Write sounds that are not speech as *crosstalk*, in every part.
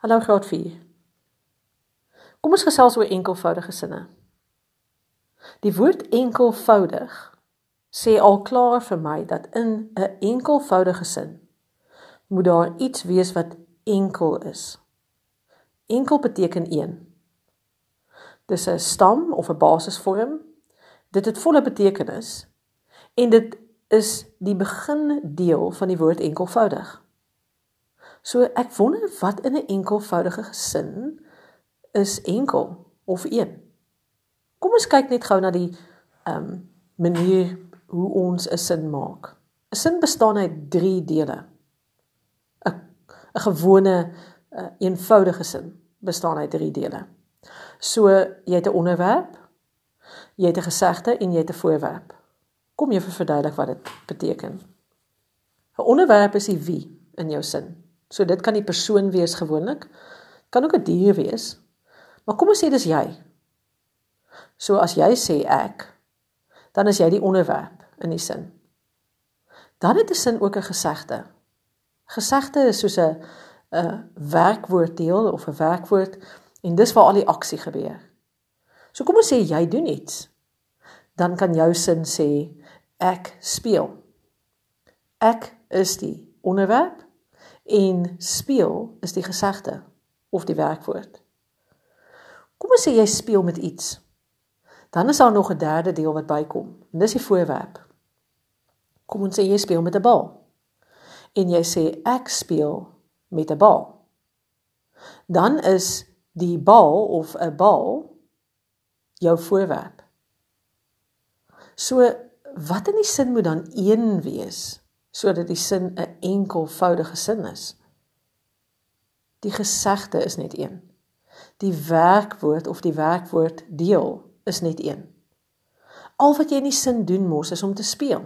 Hallo graad 4. Kom ons gesels oor enkelvoudige sinne. Die woord enkelvoudig sê al klaar vir my dat in 'n enkelvoudige sin moet daar iets wees wat enkel is. Enkel beteken een. Dis 'n stam of 'n basisvorm. Dit het volle betekenis en dit is die begin deel van die woord enkelvoudig. So ek wonder wat in 'n enkelvoudige gesin is enkel of een. Kom ons kyk net gou na die ehm um, manier hoe ons 'n sin maak. 'n Sin bestaan uit 3 dele. 'n 'n gewone uh, eenvoudige sin bestaan uit 3 dele. So jy het 'n onderwerp, jy het 'n gesegde en jy het 'n voorwerp. Kom jy verduidelik wat dit beteken? 'n Onderwerp is die wie in jou sin. So dit kan die persoon wees gewoonlik. Kan ook 'n dier wees. Maar kom ons sê dis jy. So as jy sê ek, dan is jy die onderwerp in die sin. Dan het 'n sin ook 'n gesegde. Gesegde is soos 'n 'n werkwoorddeel of 'n werkwoord en dis waar al die aksie gebeur. So kom ons sê jy doen iets. Dan kan jou sin sê ek speel. Ek is die onderwerp en speel is die gesegde of die werkwoord. Kom ons sê jy speel met iets. Dan is daar nog 'n derde deel wat bykom. En dis die voorwerp. Kom ons sê jy speel met 'n bal. En jy sê ek speel met 'n bal. Dan is die bal of 'n bal jou voorwerp. So wat in die sin moet dan een wees sodat die sin 'n enkelvoudige sin is. Die gesegde is net een. Die werkwoord of die werkwoord deel is net een. Al wat jy in die sin doen mos is om te speel.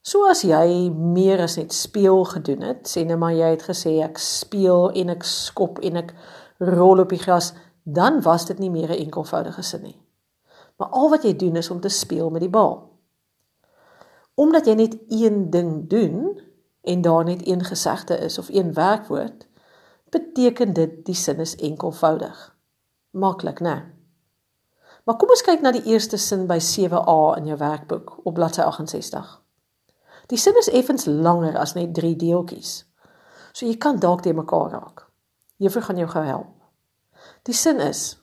So as jy meer as net speel gedoen het, sê net maar jy het gesê ek speel en ek skop en ek rol op die gras, dan was dit nie meer 'n enkelvoudige sin nie. Maar al wat jy doen is om te speel met die bal omdat jy net een ding doen en daar net een gesegde is of een werkwoord, beteken dit die sin is enkelvoudig. Maklik, né? Maar kom ons kyk na die eerste sin by 7a in jou werkboek op bladsy 68. Die sin is effens langer as net 3 deeltjies. So jy kan dalk te mekaar raak. Juffrou gaan jou gou help. Die sin is: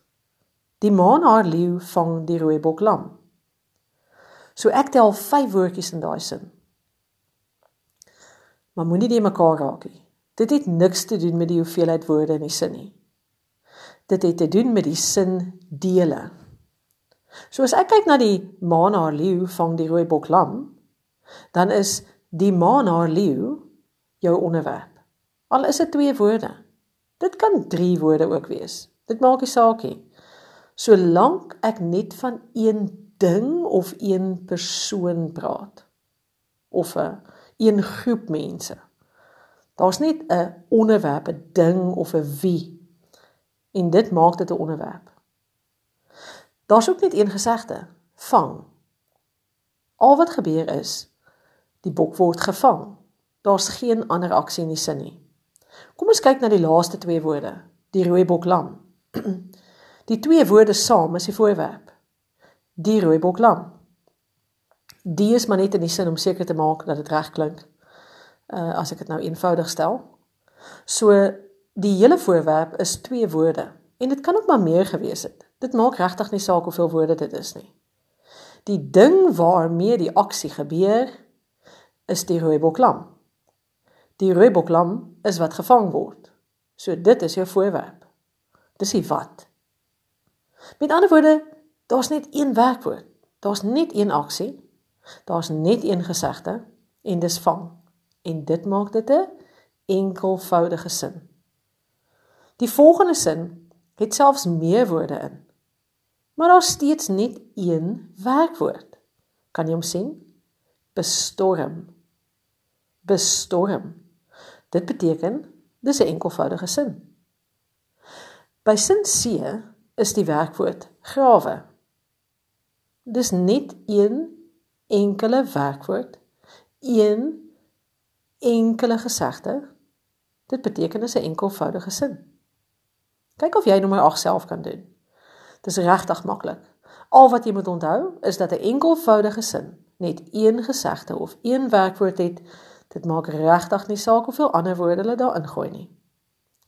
Die maan haar leeu vang die rooi bok lam. So ek tel 5 woordjies in daai sin. Maar moenie die mekaar raak nie. Dit het niks te doen met die hoeveelheid woorde in die sin nie. Dit het te doen met die sin dele. So as ek kyk na die maan haar leeu vang die rooi bok lam, dan is die maan haar leeu jou onderwerp. Al is dit twee woorde. Dit kan drie woorde ook wees. Dit maak nie saak nie. Solank ek net van een ding of een persoon praat of 'n een groep mense. Daar's net 'n onderwerp, 'n ding of 'n wie. En dit maak dit 'n onderwerp. Daar's ook net een gesegde: vang. Al wat gebeur is die bok word gevang. Daar's geen ander aksie in die sin nie. Kom ons kyk na die laaste twee woorde, die rooi bok lam. *clears throat* Die twee woorde saam is die voorwerp die rooibok lam. Die is maar net in die sin om seker te maak dat dit reg klink. Uh as ek dit nou eenvoudig stel. So die hele voorwerp is twee woorde en dit kan ook maar meer gewees het. Dit maak regtig nie saak hoeveel woorde dit is nie. Die ding waarmee die aksie gebeur is die rooibok lam. Die rooibok lam is wat gevang word. So dit is jou voorwerp. Dis die wat. Met ander woorde, Daar's net een werkwoord. Daar's net een aksie. Daar's net een gesegde en dis vang. En dit maak dit 'n enkelvoudige sin. Die volgende sin het selfs meer woorde in. Maar daar's steeds net een werkwoord. Kan jy hom sien? Bestorm. Bestorm. Dit beteken dis 'n enkelvoudige sin. By sin C is die werkwoord grawe. Dis net een enkele werkwoord, een enkele gesegde. Dit beteken 'n enkelvoudige sin. Kyk of jy nommer 8 self kan doen. Dis regtig maklik. Al wat jy moet onthou is dat 'n enkelvoudige sin net een gesegde of een werkwoord het. Dit maak regtig nie saak hoeveel ander woorde hulle daarin gooi nie.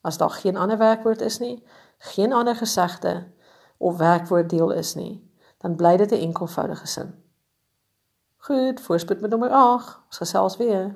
As daar geen ander werkwoord is nie, geen ander gesegde of werkwoorddeel is nie, dan bly dit 'n enkelvoudige sin. Goed, voorspoed met nommer 8. Ons gesels weer.